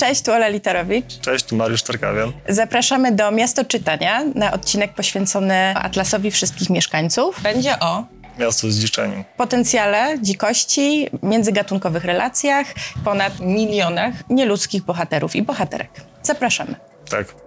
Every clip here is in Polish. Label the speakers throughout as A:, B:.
A: Cześć, tu Ola Literowicz.
B: Cześć, tu Mariusz Tarkawian.
A: Zapraszamy do Miasto Czytania na odcinek poświęcony Atlasowi wszystkich mieszkańców. Będzie o
B: Miasto zdziczeniu.
A: potencjale dzikości, międzygatunkowych relacjach, ponad milionach nieludzkich bohaterów i bohaterek. Zapraszamy.
B: Tak.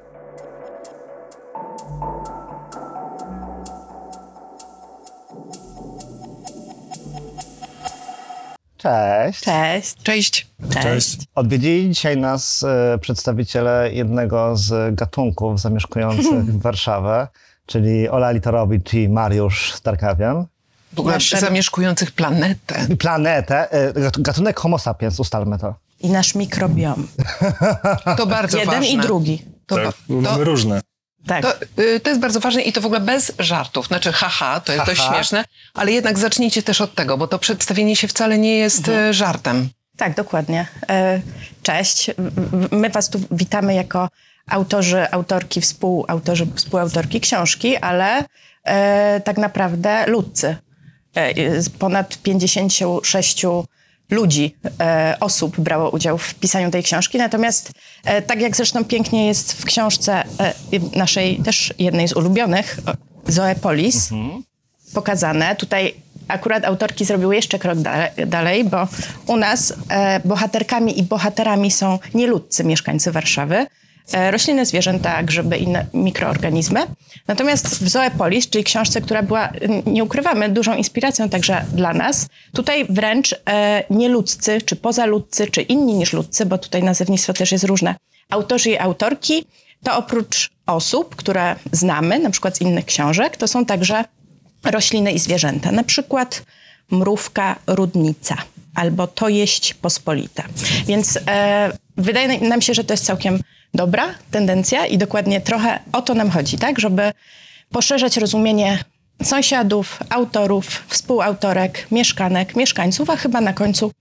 C: Cześć.
A: Cześć.
D: Cześć.
B: Cześć.
C: Odwiedzili dzisiaj nas e, przedstawiciele jednego z gatunków zamieszkujących Warszawę, czyli Ola Litorowicz i Mariusz Starkawian.
D: W ogóle
A: Nasze-
D: zamieszkujących planetę.
C: Planetę, e, gat- gatunek Homo sapiens, ustalmy to.
A: I nasz mikrobiom.
D: To bardzo
A: Jeden
D: ważne.
A: i drugi.
D: To,
B: tak. Mamy
D: to,
B: różne.
A: Tak.
D: to, y, to jest bardzo ważne i to w ogóle bez żartów. Znaczy, haha, to jest dość
C: Haha.
D: śmieszne, ale jednak zacznijcie też od tego, bo to przedstawienie się wcale nie jest
A: Mhm.
D: żartem.
A: Tak, dokładnie. E, Cześć. My Was tu witamy jako autorzy, autorki, współautorzy, współautorki książki, ale e, tak naprawdę ludcy. E, ponad 56 ludzi, e, osób brało udział w pisaniu tej książki. Natomiast, e, tak jak zresztą pięknie jest w książce e, naszej też jednej z ulubionych, Zoepolis, pokazane. Tutaj akurat autorki zrobiły jeszcze krok dalej, bo u nas e, bohaterkami i bohaterami są nieludcy mieszkańcy Warszawy, rośliny, zwierzęta, grzyby i mikroorganizmy. Natomiast w Zoepolis, czyli książce, która była, nie ukrywamy, dużą inspiracją także dla nas, tutaj wręcz e, nieludzcy, czy pozaludcy, czy inni niż ludcy, bo tutaj nazewnictwo też jest różne, autorzy i autorki, to oprócz osób, które znamy, na przykład z innych książek, to są także rośliny i zwierzęta. Na przykład mrówka rudnica albo to jeść pospolita. Więc e, wydaje nam się, że to jest całkiem dobra tendencja i dokładnie trochę o to nam chodzi, tak? Żeby poszerzać rozumienie sąsiadów, autorów, współautorek, mieszkanek, mieszkańców, a chyba na końcu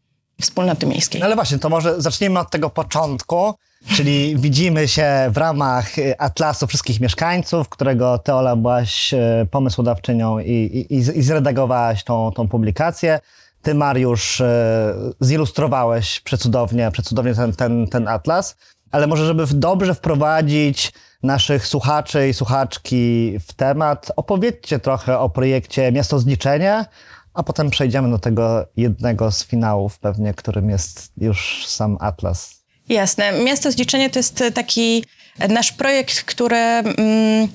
A: wspólnoty miejskiej.
C: No ale właśnie, to może zacznijmy od tego początku, czyli widzimy się w ramach e, Atlasu Wszystkich Mieszkańców, którego ty, Ola, byłaś e, pomysłodawczynią i, i, i zredagowałaś tą, tą publikację. Ty, Mariusz, e, zilustrowałeś przecudownie, przecudownie ten, ten, ten atlas, ale może, żeby dobrze wprowadzić naszych słuchaczy i słuchaczki w temat, opowiedzcie trochę o projekcie Miasto Zniczenia, a potem przejdziemy do tego jednego z finałów pewnie, którym jest już sam atlas.
A: Jasne. Miasto Zliczenie to jest taki nasz projekt, który mm,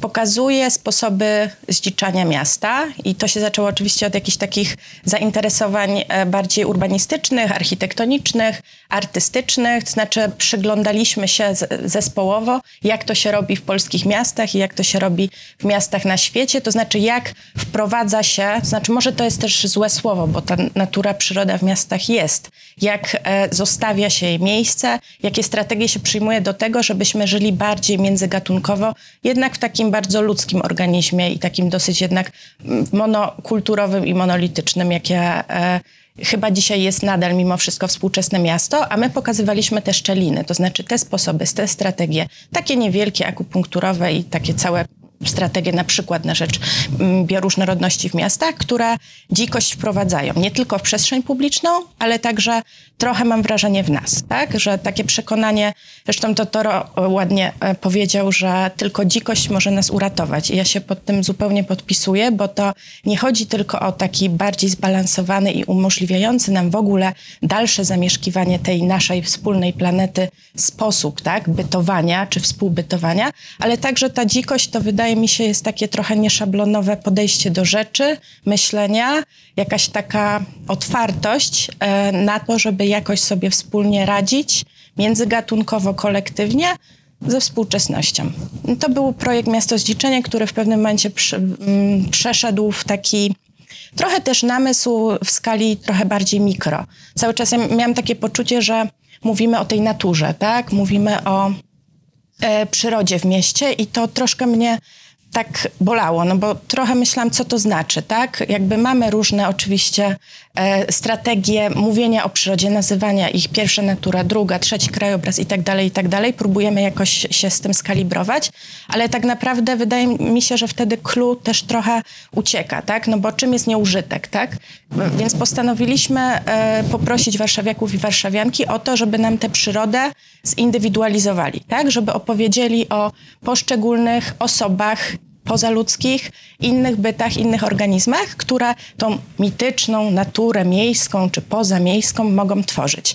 A: pokazuje sposoby zdziczania miasta i to się zaczęło oczywiście od jakichś takich zainteresowań e, bardziej urbanistycznych, architektonicznych, artystycznych, to znaczy przyglądaliśmy się zespołowo, jak to się robi w polskich miastach i jak to się robi w miastach na świecie, to znaczy jak wprowadza się, to znaczy może to jest też złe słowo, bo ta natura, przyroda w miastach jest, jak e, zostawia się jej miejsce, jakie strategie się przyjmuje do tego, żebyśmy żyli bardziej międzygatunkowo, jednak w takim bardzo ludzkim organizmie i takim dosyć jednak monokulturowym i monolitycznym, jakie e, chyba dzisiaj jest nadal mimo wszystko współczesne miasto, a my pokazywaliśmy te szczeliny, to znaczy te sposoby, te strategie, takie niewielkie, akupunkturowe i takie całe strategie na przykład na rzecz mm, bioróżnorodności w miastach, które dzikość wprowadzają nie tylko w przestrzeń publiczną, ale także trochę mam wrażenie w nas, tak? Że takie przekonanie, zresztą to Toro e, ładnie e, powiedział, że tylko dzikość może nas uratować i ja się pod tym zupełnie podpisuję, bo to nie chodzi tylko o taki bardziej zbalansowany i umożliwiający nam w ogóle dalsze zamieszkiwanie tej naszej wspólnej planety sposób, tak? Bytowania czy współbytowania, ale także ta dzikość to wydaje mi się jest takie trochę nieszablonowe podejście do rzeczy, myślenia, jakaś taka otwartość e, na to, żeby jakoś sobie wspólnie radzić międzygatunkowo, kolektywnie ze współczesnością. To był projekt Miasto Zdziczenia, który w pewnym momencie mm, przeszedł w taki trochę też namysł w skali trochę bardziej mikro. Cały czas ja miałam takie poczucie, że mówimy o tej naturze, tak? Mówimy o przyrodzie w mieście i to troszkę mnie tak bolało, no bo trochę myślałam, co to znaczy, tak? Jakby mamy różne oczywiście e, strategie mówienia o przyrodzie, nazywania ich pierwsza natura, druga, trzeci krajobraz i tak dalej, i tak dalej. Próbujemy jakoś się z tym skalibrować, ale tak naprawdę wydaje mi się, że wtedy clue też trochę ucieka, tak? No bo czym jest nieużytek, tak? Więc postanowiliśmy e, poprosić warszawiaków i warszawianki o to, żeby nam tę przyrodę zindywidualizowali, tak? Żeby opowiedzieli o poszczególnych osobach, pozaludzkich, innych bytach, innych organizmach, które tą mityczną naturę miejską czy pozamiejską mogą tworzyć.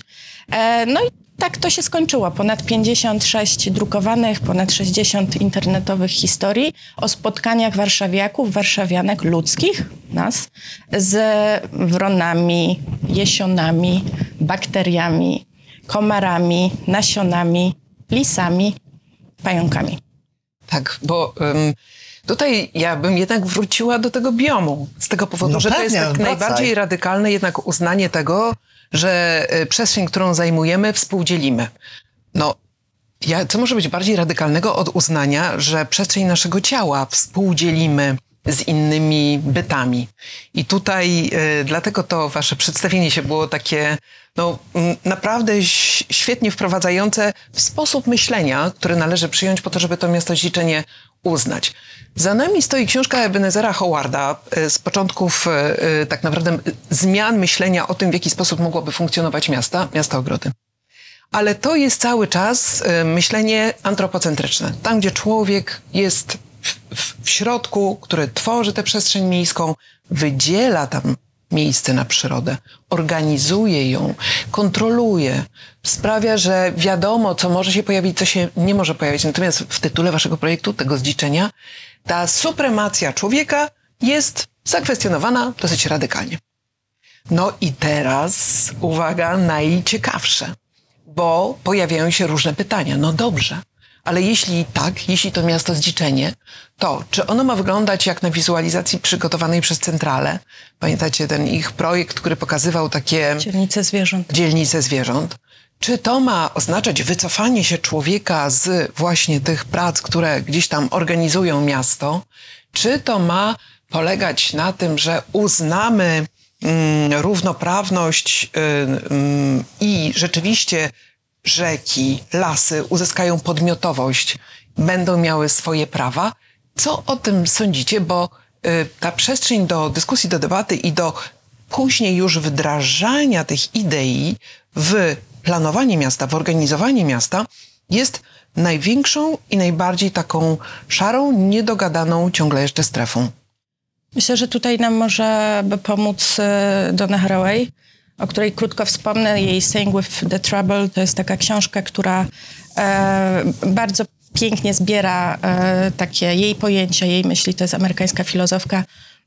A: E, no i tak to się skończyło. Ponad 56 drukowanych, ponad 60 internetowych historii o spotkaniach warszawiaków, warszawianek ludzkich, nas, z wronami, jesionami, bakteriami, komarami, nasionami, lisami, pająkami.
D: Tak, bo ym, tutaj ja bym jednak wróciła do tego biomu. Z tego powodu,
C: No
D: że to jest
C: pewnie,
D: tak
C: wracaj.
D: najbardziej radykalne jednak uznanie tego, że y, przestrzeń, którą zajmujemy, współdzielimy. No, ja, co może być bardziej radykalnego od uznania, że przestrzeń naszego ciała współdzielimy z innymi bytami. I tutaj y, dlatego to wasze przedstawienie się było takie no, mm, naprawdę świetnie wprowadzające w sposób myślenia, który należy przyjąć po to, żeby to miasto Zdziczenie uznać. Za nami stoi książka Ebenezera Howarda y, z początków y, y, tak naprawdę zmian myślenia o tym, w jaki sposób mogłoby funkcjonować miasta, miasta ogrody. Ale to jest cały czas myślenie antropocentryczne. Tam, gdzie człowiek jest w, w, w środku, który tworzy tę przestrzeń miejską, wydziela tam miejsce na przyrodę, organizuje ją, kontroluje, sprawia, że wiadomo, co może się pojawić, co się nie może pojawić. Natomiast w tytule waszego projektu, tego zdziczenia, ta supremacja człowieka jest zakwestionowana dosyć radykalnie. No i teraz, uwaga, najciekawsze, bo pojawiają się różne pytania. No dobrze, ale jeśli tak, jeśli to miasto zdziczenie, to czy ono ma wyglądać jak na wizualizacji przygotowanej przez Centralę? Pamiętacie ten ich projekt, który pokazywał takie
A: Dzielnice zwierząt.
D: dzielnice zwierząt? Czy to ma oznaczać wycofanie się człowieka z właśnie tych prac, które gdzieś tam organizują miasto? Czy to ma polegać na tym, że uznamy mm, równoprawność y, mm, i rzeczywiście rzeki, lasy uzyskają podmiotowość, będą miały swoje prawa? Co o tym sądzicie? Bo y, ta przestrzeń do dyskusji, do debaty i do później już wdrażania tych idei w planowanie miasta, w organizowanie miasta jest największą i najbardziej taką szarą, niedogadaną ciągle jeszcze strefą.
A: Myślę, że tutaj nam może by pomóc e, Donna Haraway, o której krótko wspomnę. Jej Saying with the Trouble to jest taka książka, która e, bardzo pięknie zbiera e, takie jej pojęcia, jej myśli. To jest amerykańska filozofka,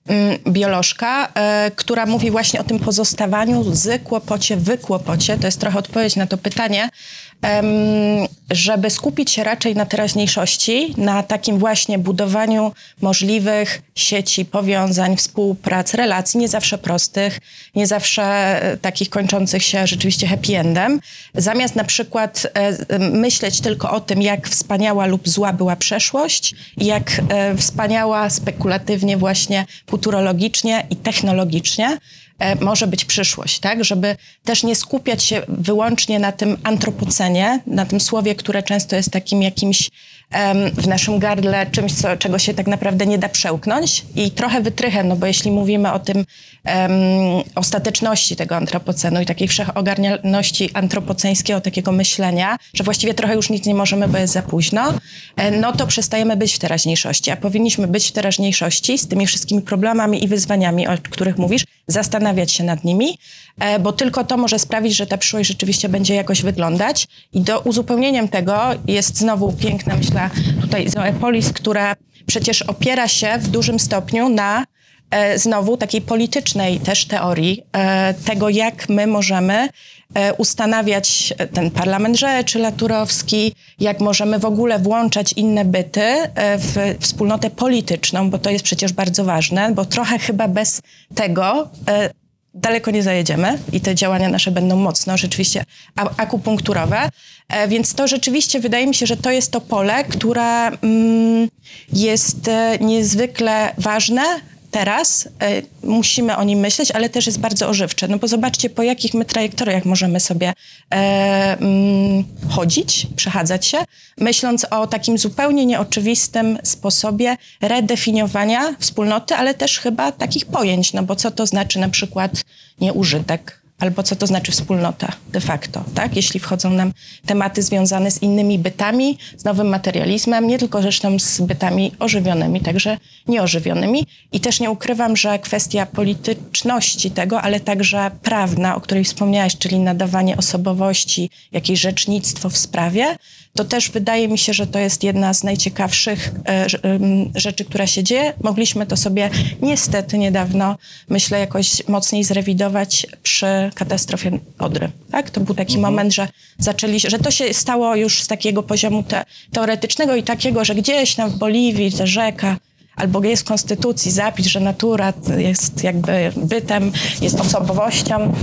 A: mm, biolożka, e, która mówi właśnie o tym pozostawaniu z kłopocie w kłopocie. To jest trochę odpowiedź na to pytanie, żeby skupić się raczej na teraźniejszości, na takim właśnie budowaniu możliwych sieci, powiązań, współprac, relacji, nie zawsze prostych, nie zawsze e, takich kończących się rzeczywiście happy endem, zamiast na przykład e, myśleć tylko o tym, jak wspaniała lub zła była przeszłość jak e, wspaniała spekulatywnie właśnie futurologicznie i technologicznie może być przyszłość, tak? Żeby też nie skupiać się wyłącznie na tym antropocenie, na tym słowie, które często jest takim jakimś w naszym gardle czymś, co, czego się tak naprawdę nie da przełknąć i trochę wytrychem, no bo jeśli mówimy o tym em, ostateczności tego antropocenu i takiej wszechogarnialności antropoceńskiego takiego myślenia, że właściwie trochę już nic nie możemy, bo jest za późno, e, no to przestajemy być w teraźniejszości, a powinniśmy być w teraźniejszości z tymi wszystkimi problemami i wyzwaniami, o których mówisz, zastanawiać się nad nimi, e, bo tylko to może sprawić, że ta przyszłość rzeczywiście będzie jakoś wyglądać. I do uzupełnieniem tego jest znowu piękna, myślę, tutaj Zoepolis, która przecież opiera się w dużym stopniu na e, znowu takiej politycznej też teorii e, tego, jak my możemy ustanawiać ten parlament rzeczy laturowski, jak możemy w ogóle włączać inne byty e, w wspólnotę polityczną, bo to jest przecież bardzo ważne, bo trochę chyba bez tego e, daleko nie zajedziemy i te działania nasze będą mocno rzeczywiście akupunkturowe. E, Więc to rzeczywiście wydaje mi się, że to jest to pole, które mm, jest e, niezwykle ważne. Teraz e, musimy o nim myśleć, ale też jest bardzo ożywcze. No bo zobaczcie, po jakich my trajektoriach możemy sobie e, mm, chodzić, przechadzać się, myśląc o takim zupełnie nieoczywistym sposobie redefiniowania wspólnoty, ale też chyba takich pojęć, no bo co to znaczy na przykład nieużytek, albo co to znaczy wspólnota de facto, tak? Jeśli wchodzą nam tematy związane z innymi bytami, z nowym materializmem, nie tylko zresztą z bytami ożywionymi, także nieożywionymi. I też nie ukrywam, że kwestia polityczności tego, ale także prawna, o której wspomniałaś, czyli nadawanie osobowości, jakieś rzecznictwo w sprawie, to też wydaje mi się, że to jest jedna z najciekawszych e, rzeczy, która się dzieje. Mogliśmy to sobie niestety niedawno, myślę, jakoś mocniej zrewidować przy katastrofie Odry. Tak? To był taki moment, że zaczęli, że to się stało już z takiego poziomu te, teoretycznego i takiego, że gdzieś tam w Boliwii ta rzeka albo jest w konstytucji zapis, że natura jest jakby bytem, jest osobowością, mm,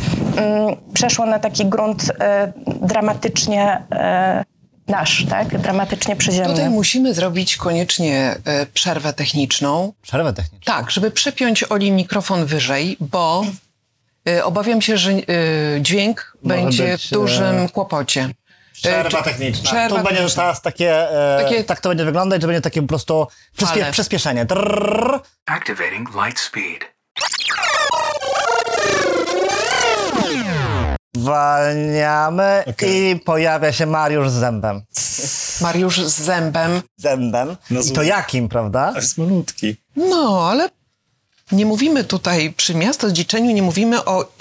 A: przeszło na taki grunt e, dramatycznie e, nasz, tak? Dramatycznie przyziemny.
D: Tutaj musimy zrobić koniecznie e, przerwę techniczną.
C: Przerwę techniczną.
D: Tak, żeby przepiąć Oli mikrofon wyżej, bo e, obawiam się, że e, dźwięk
C: Może
D: będzie
C: być,
D: w dużym
C: e,
D: kłopocie.
C: Przerwa techniczna.
D: Przerwa
C: to będzie
D: techniczna.
C: teraz takie, e,
D: Takie-
C: tak to będzie wyglądać, że będzie takie po prostu przyspie, przyspieszenie. Drrrr.
E: Activating light speed.
C: Zwalniamy
B: Okej.
C: i pojawia się Mariusz z zębem.
D: Mariusz z zębem.
C: Zębem.
B: No
C: I to jakim, prawda?
B: Jest malutki.
D: No, ale nie mówimy tutaj przy miastozdziczeniu, nie mówimy o,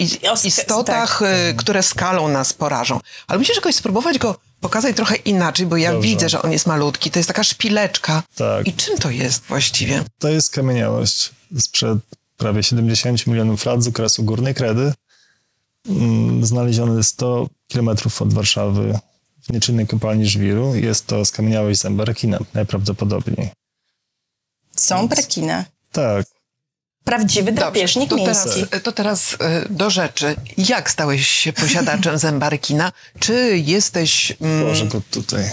D: istotach, y, które skalą nas porażą. Ale musisz jakoś spróbować go pokazać trochę inaczej, bo ja
B: Dobrze.
D: widzę, że on jest malutki. To jest taka szpileczka.
B: Tak.
D: I czym to jest właściwie?
B: To jest kamieniałość sprzed prawie 70 milionów lat z okresu Górnej Kredy. Mm, Znaleziony 100 kilometrów od Warszawy w nieczynnej kopalni żwiru. Jest to skamieniałość zębarkina najprawdopodobniej.
A: Są brekiny.
B: Tak.
A: Prawdziwy drapieżnik
D: to
A: miejski.
D: teraz, to teraz y, do rzeczy. Jak stałeś się posiadaczem zębarkina? Czy jesteś mm,
B: go tutaj.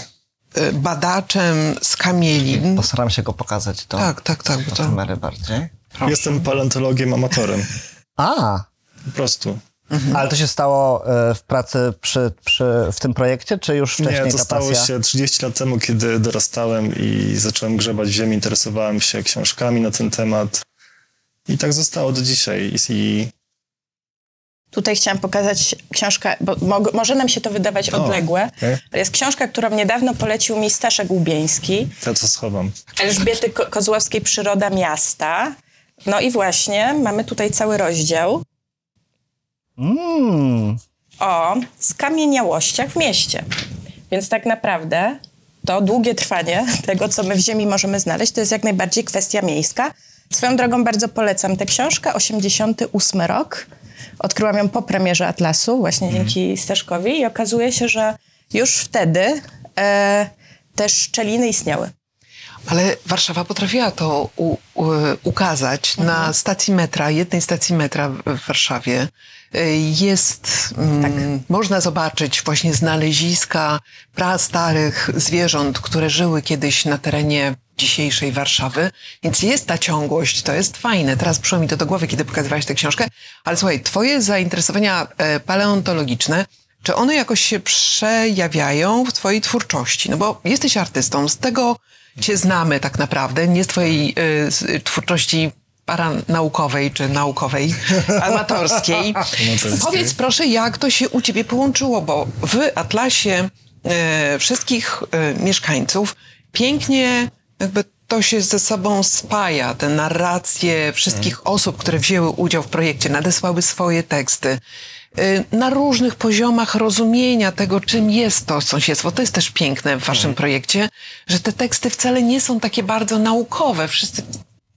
D: y, badaczem skamielin?
C: Postaram się go pokazać do,
D: Tak, tak, tak.
C: Do
D: to,
C: kamery bardziej.
B: Jestem paleontologiem amatorem.
C: A,
B: Po prostu.
C: Ale to się stało e, w pracy przy, przy, w tym projekcie, czy już wcześniej
B: Nie, to
C: ta
B: stało
C: pasja?
B: się 30 lat temu, kiedy dorastałem i zacząłem grzebać w ziemi, interesowałem się książkami na ten temat. I tak zostało do dzisiaj. I,
A: Tutaj chciałam pokazać książkę, bo mo- może nam się to wydawać odległe,
B: okej.
A: ale jest książka, którą niedawno polecił mi Staszek Łubieński,
B: ja to schowam.
A: Elżbiety Ko- Kozłowskiej Przyroda Miasta. No i właśnie mamy tutaj cały rozdział
C: Mm,
A: o skamieniałościach w mieście. Więc tak naprawdę to długie trwanie tego, co my w ziemi możemy znaleźć, to jest jak najbardziej kwestia miejska. Swoją drogą bardzo polecam tę książkę, 88 rok. Odkryłam ją po premierze Atlasu, właśnie dzięki Staszkowi i okazuje się, że już wtedy e, te szczeliny istniały.
D: Ale Warszawa potrafiła to u, u, ukazać na stacji metra, jednej stacji metra w Warszawie. Jest, mm, można zobaczyć właśnie znaleziska prastarych zwierząt, które żyły kiedyś na terenie dzisiejszej Warszawy. Więc jest ta ciągłość, to jest fajne. Teraz przyszło mi to do głowy, kiedy pokazywałeś tę książkę. Ale słuchaj, twoje zainteresowania e, paleontologiczne, czy one jakoś się przejawiają w twojej twórczości? No bo jesteś artystą, z tego cię znamy tak naprawdę, nie z twojej y, twórczości paranaukowej czy naukowej, amatorskiej. Powiedz proszę, jak to się u ciebie połączyło, bo w Atlasie e, wszystkich e, mieszkańców pięknie jakby to się ze sobą spaja, te narracje wszystkich osób, które wzięły udział w projekcie, nadesłały swoje teksty. e, Na różnych poziomach rozumienia tego, czym jest to sąsiedztwo. To jest też piękne w waszym projekcie, że te teksty wcale nie są takie bardzo naukowe. Wszyscy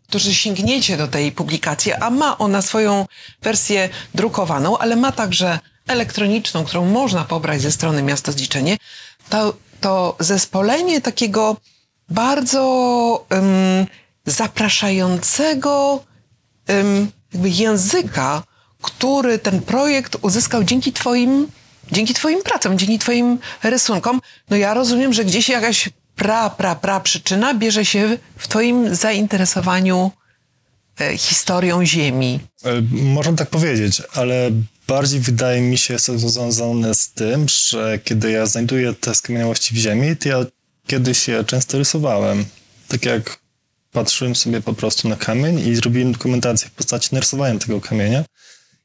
D: którzy sięgniecie do tej publikacji, a ma ona swoją wersję drukowaną, ale ma także elektroniczną, którą można pobrać ze strony Miasto Zdziczenie, to, to zespolenie takiego bardzo um, zapraszającego um, języka, który ten projekt uzyskał dzięki twoim, dzięki twoim pracom, dzięki twoim rysunkom. No ja rozumiem, że gdzieś jakaś pra, pra, pra przyczyna bierze się w twoim zainteresowaniu e, historią Ziemi.
B: E, Można tak powiedzieć, ale bardziej wydaje mi się jest to związane z tym, że kiedy ja znajduję te skamieniałości w ziemi, to ja kiedyś je często rysowałem. Tak jak patrzyłem sobie po prostu na kamień i zrobiłem dokumentację w postaci narysowania tego kamienia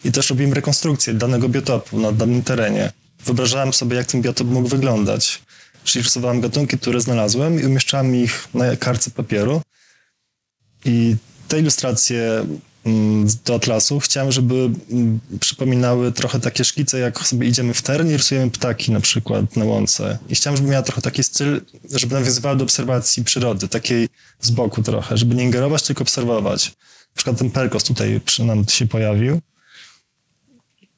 B: i też robiłem rekonstrukcję danego biotopu na danym terenie. Wyobrażałem sobie, jak ten biotop mógł wyglądać. Czyli rysowałem gatunki, które znalazłem i umieszczałem ich na kartce papieru i te ilustracje mm, do atlasu chciałem, żeby mm, przypominały trochę takie szkice, jak sobie idziemy w teren i rysujemy ptaki na przykład na łące. I chciałem, żeby miała trochę taki styl, żeby nawiązywała do obserwacji przyrody, takiej z boku trochę, żeby nie ingerować, tylko obserwować. Na przykład ten perkos tutaj przy nam się pojawił.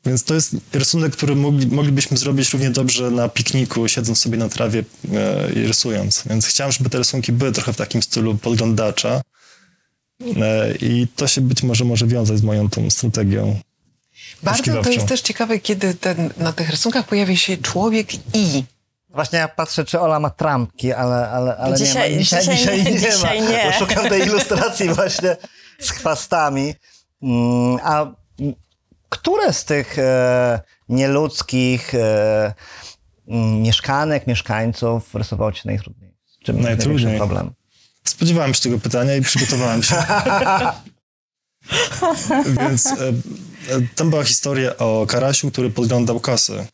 B: Więc to jest rysunek, który mogli, moglibyśmy zrobić równie dobrze na pikniku, siedząc sobie na trawie e, i rysując. Więc chciałem, żeby te rysunki były trochę w takim stylu podglądacza. E, I to się być może może wiązać z moją tą strategią.
D: Bardzo to jest też ciekawe, kiedy ten, na tych rysunkach pojawia się człowiek i.
C: Właśnie ja patrzę, czy Ola ma trampki, ale, ale, ale
A: Dzisiaj-
C: nie ma.
A: dzisiaj nie, dzisiaj
C: ma.
A: nie.
C: Bo szukam tej ilustracji właśnie z chwastami. Mm, A które z tych e, nieludzkich e, mieszkanek, mieszkańców rysowało ci najtrudniej? Czym
B: Najtrudniej.
C: problem?
B: Spodziewałem się tego pytania i przygotowałem się. Więc e, e, tam była historia o Karasiu, który podglądał kosy.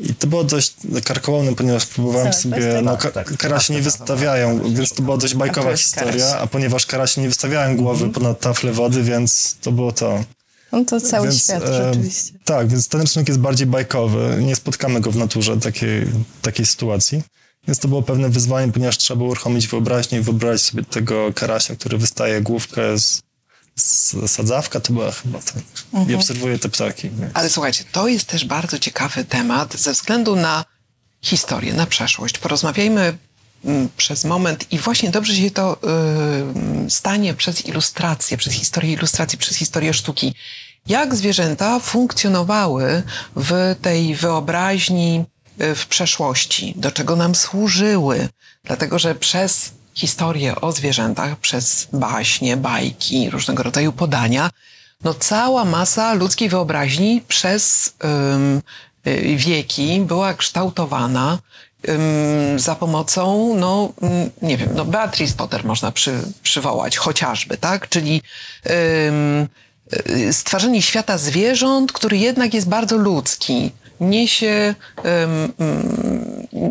B: I to było dość karkołomne, ponieważ próbowałem
A: Co,
B: sobie... No, ka-
C: Tak,
B: karasie nie wystawiają, więc to była dość bajkowa historia,
A: karaś.
B: a ponieważ karasie nie wystawiają głowy ponad taflę wody, więc to było to.
A: No to cały
B: Więc,
A: świat
B: e,
A: rzeczywiście.
B: Tak, więc ten rysunek jest bardziej bajkowy. Nie spotkamy go w naturze takiej, takiej sytuacji. Więc to było pewne wyzwanie, ponieważ trzeba było uruchomić wyobraźnię i wyobrazić sobie tego karasia, który wystaje główkę z, z sadzawka, to była chyba tak. I obserwuje te ptaki. Więc.
D: Ale słuchajcie, to jest też bardzo ciekawy temat ze względu na historię, na przeszłość. Porozmawiajmy przez moment i właśnie dobrze się to y, stanie przez ilustrację, przez historię ilustracji, przez historię sztuki. Jak zwierzęta funkcjonowały w tej wyobraźni y, w przeszłości, do czego nam służyły, dlatego że przez historię o zwierzętach, przez baśnie, bajki, różnego rodzaju podania, no cała masa ludzkiej wyobraźni przez y, wieki była kształtowana ym, za pomocą, no ym, nie wiem, no Beatrice Potter można przy, przywołać chociażby, tak? Czyli ym, y, świata zwierząt, który jednak jest bardzo ludzki. Niesie, ym,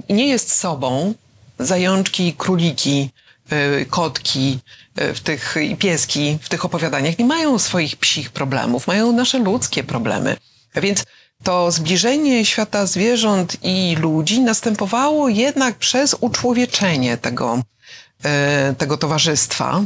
D: nie jest sobą, zajączki, króliki, y, kotki y, w tych, i pieski w tych opowiadaniach nie mają swoich psich problemów, mają nasze ludzkie problemy. Więc to zbliżenie świata zwierząt i ludzi następowało jednak przez uczłowieczenie tego, y, tego towarzystwa.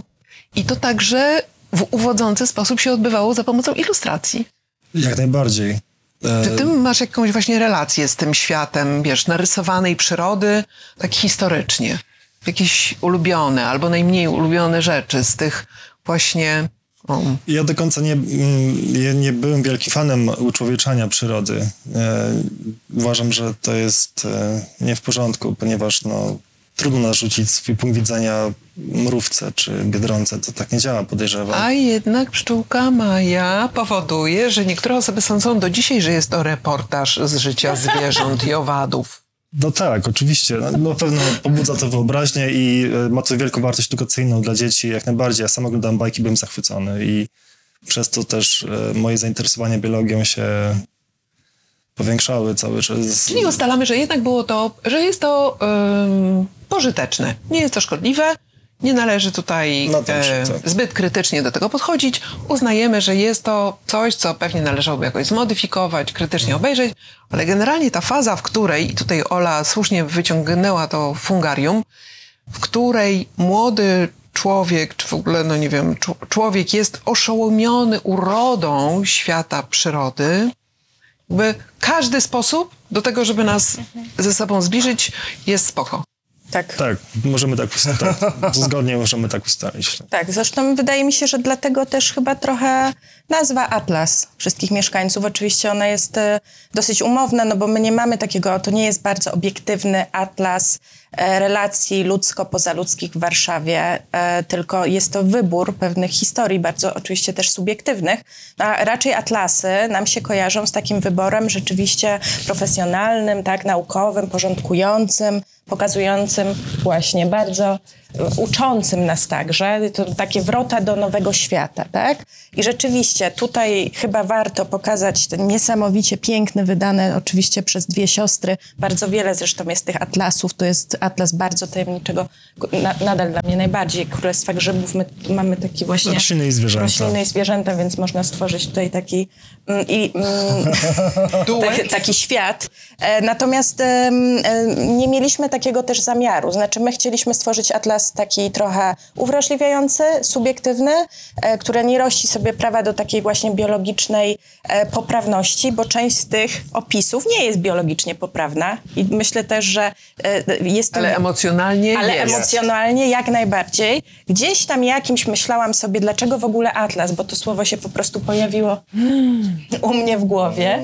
D: I to także w uwodzący sposób się odbywało za pomocą ilustracji.
B: Jak najbardziej. E,
D: Czy ty masz jakąś właśnie relację z tym światem, wiesz, narysowanej przyrody, tak historycznie? Jakieś ulubione albo najmniej ulubione rzeczy z tych właśnie...
B: Ja do końca nie, nie, nie byłem wielkim fanem uczłowieczania przyrody. E, uważam, że to jest e, nie w porządku, ponieważ no, trudno narzucić swój punkt widzenia mrówce czy biedronce. To tak nie działa, podejrzewam.
D: A jednak pszczółka Maja powoduje, że niektóre osoby sądzą do dzisiaj, że jest to reportaż z życia zwierząt i owadów.
B: No tak, oczywiście. Na na pewno pobudza to wyobraźnię i e, ma to wielką wartość edukacyjną dla dzieci. Jak najbardziej. Ja sam oglądałem bajki, byłem zachwycony i przez to też e, moje zainteresowanie biologią się powiększały cały czas.
D: Czyli ustalamy, że jednak było to, że jest to pożyteczne. Nie jest to szkodliwe. Nie należy tutaj
B: No dobrze,
D: e,
B: tak.
D: zbyt krytycznie do tego podchodzić. Uznajemy, że jest to coś, co pewnie należałoby jakoś zmodyfikować, krytycznie obejrzeć, ale generalnie ta faza, w której, i tutaj Ola słusznie wyciągnęła to fungarium, w której młody człowiek, czy w ogóle, no nie wiem, człowiek jest oszołomiony urodą świata przyrody, jakby każdy sposób do tego, żeby nas ze sobą zbliżyć, jest spoko.
A: Tak.
B: Tak, możemy tak ustalić. Tak, zgodnie możemy tak ustalić.
A: Tak, zresztą wydaje mi się, że dlatego też chyba trochę nazwa Atlas wszystkich mieszkańców. Oczywiście ona jest e, dosyć umowna, no bo my nie mamy takiego, to nie jest bardzo obiektywny atlas e, relacji ludzko-pozaludzkich w Warszawie, e, tylko jest to wybór pewnych historii, bardzo oczywiście też subiektywnych, no, a raczej atlasy nam się kojarzą z takim wyborem rzeczywiście profesjonalnym, tak, naukowym, porządkującym, pokazującym właśnie bardzo uczącym nas także, to takie wrota do nowego świata, tak? I rzeczywiście tutaj chyba warto pokazać ten niesamowicie piękny, wydany oczywiście przez dwie siostry, bardzo wiele zresztą jest tych atlasów, to jest atlas bardzo tajemniczego, na, nadal dla mnie najbardziej, Królestwa Grzybów, my mamy taki właśnie...
B: Rośliny i zwierzęta.
A: Rośliny i zwierzęta, więc można stworzyć tutaj taki mm, i, mm, taki, taki świat. E, Natomiast e, nie mieliśmy takiego też zamiaru. Znaczy, my chcieliśmy stworzyć atlas taki trochę uwrażliwiający, subiektywny, e, który nie rości sobie prawa do takiej właśnie biologicznej e, poprawności, bo część z tych opisów nie jest biologicznie poprawna. I myślę też, że e, jest to...
D: Ale emocjonalnie
A: Ale
D: jest.
A: emocjonalnie jak najbardziej. Gdzieś tam jakimś myślałam sobie, dlaczego w ogóle atlas, bo to słowo się po prostu pojawiło u mnie w głowie.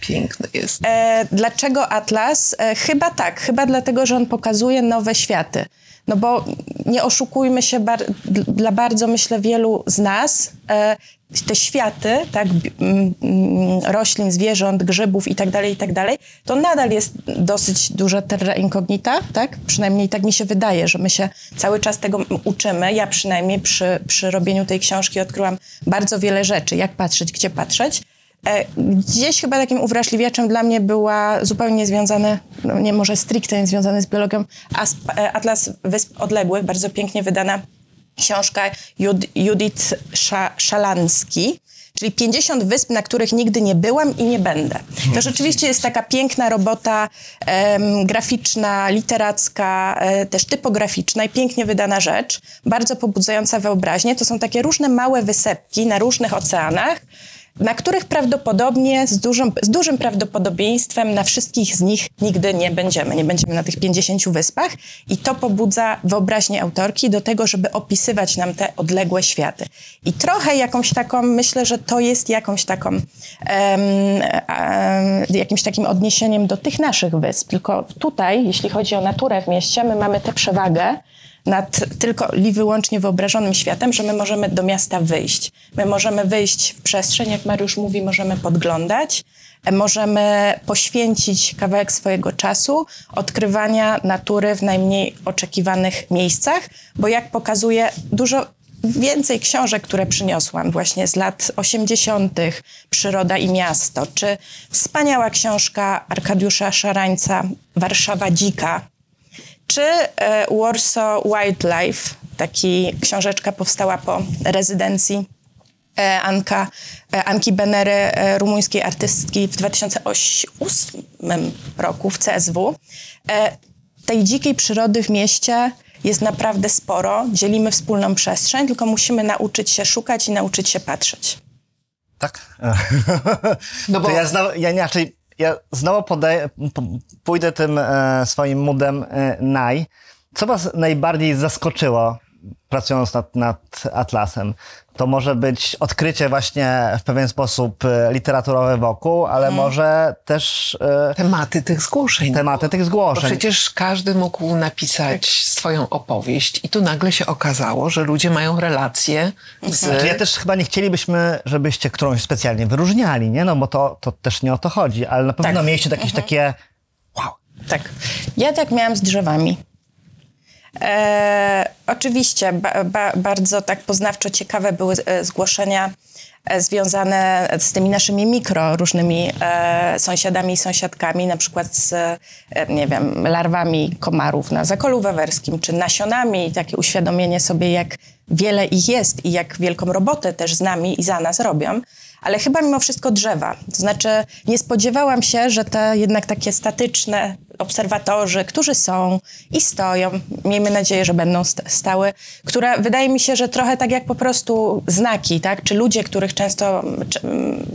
D: Piękny jest.
A: E, dlaczego Atlas? Chyba tak, chyba dlatego, że on pokazuje nowe światy. No bo nie oszukujmy się, bar- dla bardzo myślę wielu z nas, e, te światy, tak, roślin, zwierząt, grzybów i tak dalej, i tak to nadal jest dosyć duża terra incognita, tak? Przynajmniej tak mi się wydaje, że my się cały czas tego uczymy. Ja przynajmniej przy, przy robieniu tej książki odkryłam bardzo wiele rzeczy, jak patrzeć, gdzie patrzeć. E, Gdzieś chyba takim uwrażliwiaczem dla mnie była zupełnie związane, no nie może stricte nie związane z biologią, e, Atlas Wysp Odległych, bardzo pięknie wydana książka Jud- Judith Sza- Szalanski, czyli 50 wysp, na których nigdy nie byłam i nie będę. To rzeczywiście jest taka piękna robota em, graficzna, literacka, e, też typograficzna i pięknie wydana rzecz, bardzo pobudzająca wyobraźnię. To są takie różne małe wysepki na różnych oceanach, na których prawdopodobnie z, dużym z dużym prawdopodobieństwem na wszystkich z nich nigdy nie będziemy. Nie będziemy na tych 50 wyspach i to pobudza wyobraźnię autorki do tego, żeby opisywać nam te odległe światy. I trochę jakąś taką, myślę, że to jest jakąś taką, em, em, jakimś takim odniesieniem do tych naszych wysp. Tylko tutaj, jeśli chodzi o naturę w mieście, my mamy tę przewagę, nad tylko i wyłącznie wyobrażonym światem, że my możemy do miasta wyjść. My możemy wyjść w przestrzeń, jak Mariusz mówi, możemy podglądać, możemy poświęcić kawałek swojego czasu odkrywania natury w najmniej oczekiwanych miejscach, bo jak pokazuje dużo więcej książek, które przyniosłam właśnie z lat 80., Przyroda i miasto, czy wspaniała książka Arkadiusza Szarańca, Warszawa dzika, czy e, Warsaw Wildlife, taki książeczka powstała po rezydencji e, Anka, e, Anki Benery, e, rumuńskiej artystki w 2008 roku w CSW. E, tej dzikiej przyrody w mieście jest naprawdę sporo. Dzielimy wspólną przestrzeń, tylko musimy nauczyć się szukać i nauczyć się patrzeć.
C: Tak.
D: No bo-
C: To ja, znowu, ja inaczej, ja znowu podaję, pójdę tym e, swoim mudem e, naj. Co was najbardziej zaskoczyło pracując nad, nad Atlasem? To może być odkrycie właśnie w pewien sposób e, literaturowy wokół, ale może też e,
D: Tematy tych zgłoszeń.
C: tematy tych
D: Bo
C: zgłoszeń.
D: przecież każdy mógł napisać swoją opowieść i tu nagle się okazało, że ludzie mają relacje z...
C: Znaczy, ja też chyba nie chcielibyśmy, żebyście którąś specjalnie wyróżniali, nie? No bo to, to też nie o to chodzi, ale na pewno
A: Tak.
C: mieliście jakieś takie wow,
A: Tak. Ja tak miałam z drzewami. E, oczywiście ba, ba, bardzo tak poznawczo ciekawe były e, zgłoszenia e, związane z tymi naszymi mikro różnymi e, sąsiadami i sąsiadkami, na przykład z, e, nie wiem, larwami komarów na Zakolu Wawerskim, czy nasionami, takie uświadomienie sobie, jak wiele ich jest i jak wielką robotę też z nami i za nas robią. Ale chyba mimo wszystko drzewa. To znaczy, nie spodziewałam się, że te jednak takie statyczne obserwatorzy, którzy są i stoją, miejmy nadzieję, że będą st- stały, które wydaje mi się, że trochę tak jak po prostu znaki, tak? Czy ludzie, których często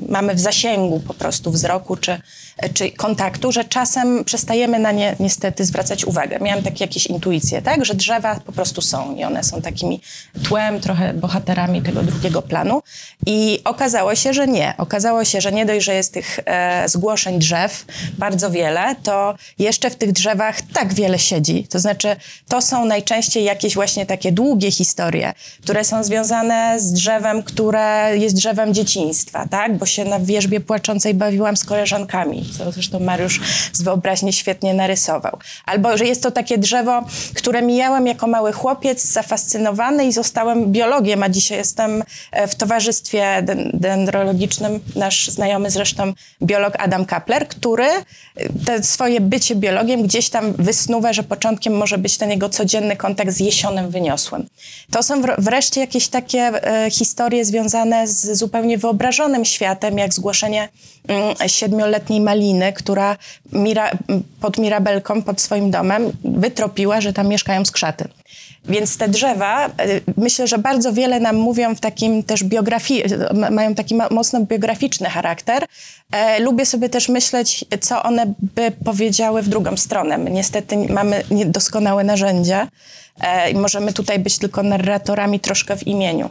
A: mamy w zasięgu po prostu wzroku, czy, czy kontaktu, że czasem przestajemy na nie niestety zwracać uwagę. Miałam takie jakieś intuicje, tak? Że drzewa po prostu są i one są takimi tłem, trochę bohaterami tego drugiego planu. I okazało się, że nie. Okazało się, że nie dość, że jest tych e, zgłoszeń drzew bardzo wiele, to jeszcze w tych drzewach tak wiele siedzi. To znaczy, to są najczęściej jakieś właśnie takie długie historie, które są związane z drzewem, które jest drzewem dzieciństwa, tak? Bo się na wierzbie płaczącej bawiłam z koleżankami, co zresztą Mariusz z wyobraźni świetnie narysował. Albo, że jest to takie drzewo, które mijałem jako mały chłopiec, zafascynowany i zostałem biologiem, a dzisiaj jestem e, w towarzystwie den- dendrologicznym. Nasz znajomy zresztą biolog Adam Kapler, który e, te swoje bycie biologiem gdzieś tam wysnuwa, że początkiem może być ten jego codzienny kontakt z jesionem wyniosłym. To są wr- wreszcie jakieś takie e, historie związane z zupełnie wyobrażonym światem, jak zgłoszenie mm, siedmioletniej maliny, która Mira, pod Mirabelką, pod swoim domem, wytropiła, że tam mieszkają skrzaty. Więc te drzewa, e, myślę, że bardzo wiele nam mówią w takim też biografii, mają taki mocno biograficzny charakter. E, lubię sobie też myśleć, co one by powiedziały w drugą stronę. My niestety mamy niedoskonałe narzędzia e, i możemy tutaj być tylko narratorami troszkę w imieniu.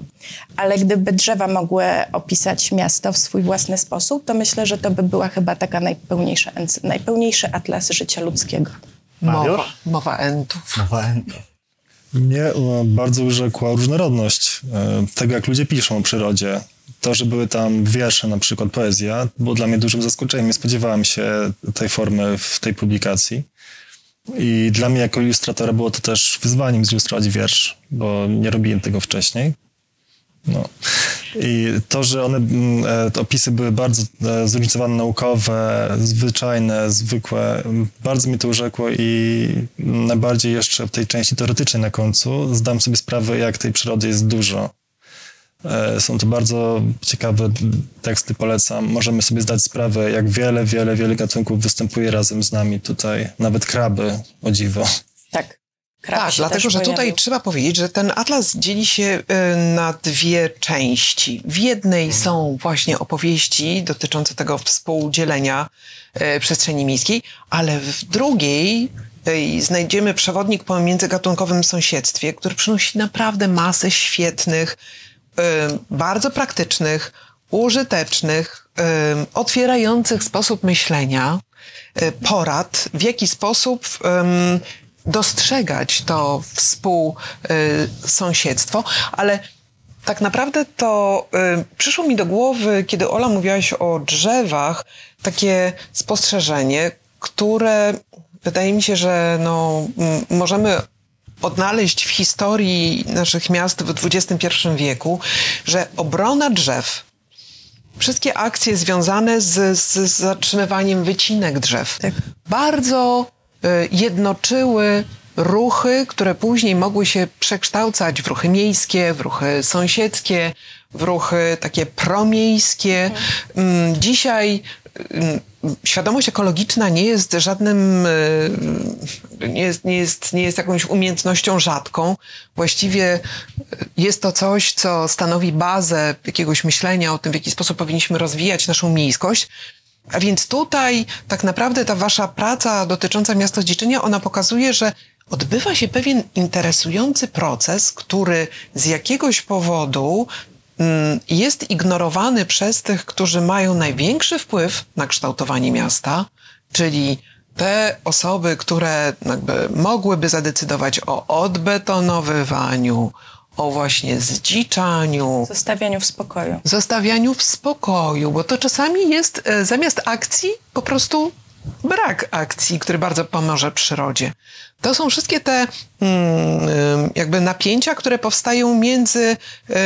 A: Ale gdyby drzewa mogły opisać miasto w swój własny sposób, to myślę, że to by była chyba taka najpełniejsza, najpełniejszy atlas życia ludzkiego.
D: Mowa,
C: Mariusz?
D: mowa entów.
B: Mnie e, bardzo urzekła różnorodność e, tego, jak ludzie piszą o przyrodzie. To, że były tam wiersze, na przykład poezja, było dla mnie dużym zaskoczeniem. Nie spodziewałem się tej formy w tej publikacji. I dla mnie jako ilustratora było to też wyzwaniem zilustrować wiersz, bo nie robiłem tego wcześniej. No. I to, że one, mm, e, te opisy były bardzo e, zróżnicowane, naukowe, zwyczajne, zwykłe, bardzo mi to urzekło i najbardziej jeszcze w tej części teoretycznej na końcu zdam sobie sprawę, jak tej przyrody jest dużo. E, Są to bardzo ciekawe teksty, polecam. Możemy sobie zdać sprawę, jak wiele, wiele, wiele gatunków występuje razem z nami tutaj. Nawet kraby, o dziwo.
A: Tak.
D: Tak, dlatego, że tutaj trzeba powiedzieć, że ten atlas dzieli się y, na dwie części. W jednej są właśnie opowieści dotyczące tego współdzielenia y, przestrzeni miejskiej, ale w drugiej y, znajdziemy przewodnik po międzygatunkowym sąsiedztwie, który przynosi naprawdę masę świetnych, bardzo praktycznych, użytecznych, otwierających sposób myślenia, porad, w jaki sposób dostrzegać to współsąsiedztwo, ale tak naprawdę to y, przyszło mi do głowy, kiedy Ola mówiłaś o drzewach, takie spostrzeżenie, które wydaje mi się, że no, możemy odnaleźć w historii naszych miast w XXI wieku, że obrona drzew, wszystkie akcje związane z, z zatrzymywaniem wycinek drzew
A: Tak.
D: bardzo jednoczyły ruchy, które później mogły się przekształcać w ruchy miejskie, w ruchy sąsiedzkie, w ruchy takie promiejskie. Mm, Dzisiaj mm, świadomość ekologiczna nie jest żadnym, y, nie jest, nie, jest, nie jest jakąś umiejętnością rzadką. Właściwie y, jest to coś, co stanowi bazę jakiegoś myślenia o tym, w jaki sposób powinniśmy rozwijać naszą miejskość. A więc tutaj tak naprawdę ta wasza praca dotycząca miastodziedzenia, ona pokazuje, że odbywa się pewien interesujący proces, który z jakiegoś powodu mm, jest ignorowany przez tych, którzy mają największy wpływ na kształtowanie miasta, czyli te osoby, które jakby mogłyby zadecydować o odbetonowywaniu, o właśnie zdziczaniu,
A: Zostawianiu w spokoju.
D: zostawianiu w spokoju, bo to czasami jest e, zamiast akcji po prostu brak akcji, który bardzo pomoże przyrodzie. To są wszystkie te mm, jakby napięcia, które powstają między e,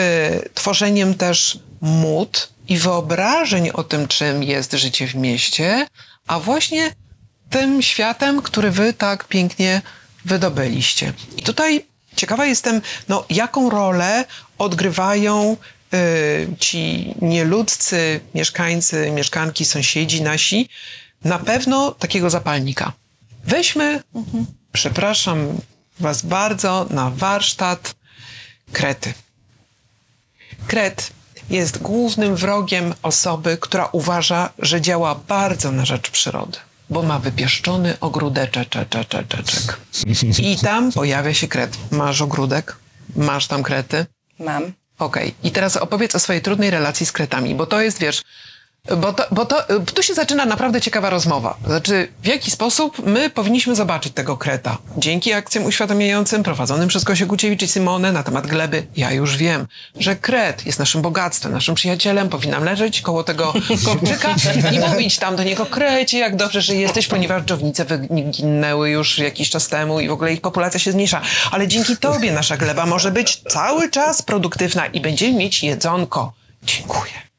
D: tworzeniem też mód i wyobrażeń o tym, czym jest życie w mieście, a właśnie tym światem, który wy tak pięknie wydobyliście. I tutaj ciekawa jestem, no, jaką rolę odgrywają y, ci nieludzcy mieszkańcy, mieszkanki, sąsiedzi nasi, na pewno takiego zapalnika. Weźmy, przepraszam Was bardzo, na warsztat krety. Kret jest głównym wrogiem osoby, która uważa, że działa bardzo na rzecz przyrody, bo ma wypieszczony ogródeczek. I tam pojawia się kret. Masz ogródek? Masz tam krety?
A: Mam.
D: Okej, i teraz opowiedz o swojej trudnej relacji z kretami, bo to jest, wiesz, bo, to, bo to, tu się zaczyna naprawdę ciekawa rozmowa. Znaczy, w jaki sposób my powinniśmy zobaczyć tego kreta? Dzięki akcjom uświadamiającym prowadzonym przez Gosię Guciewicz i Simonę na temat gleby, ja już wiem, że kret jest naszym bogactwem, naszym przyjacielem, powinnam leżeć koło tego kopczyka i mówić tam do niego, krecie, jak dobrze, że jesteś, ponieważ dżownice wyginęły już jakiś czas temu i w ogóle ich populacja się zmniejsza. Ale dzięki tobie nasza gleba może być cały czas produktywna i będziemy mieć jedzonko. Dziękuję.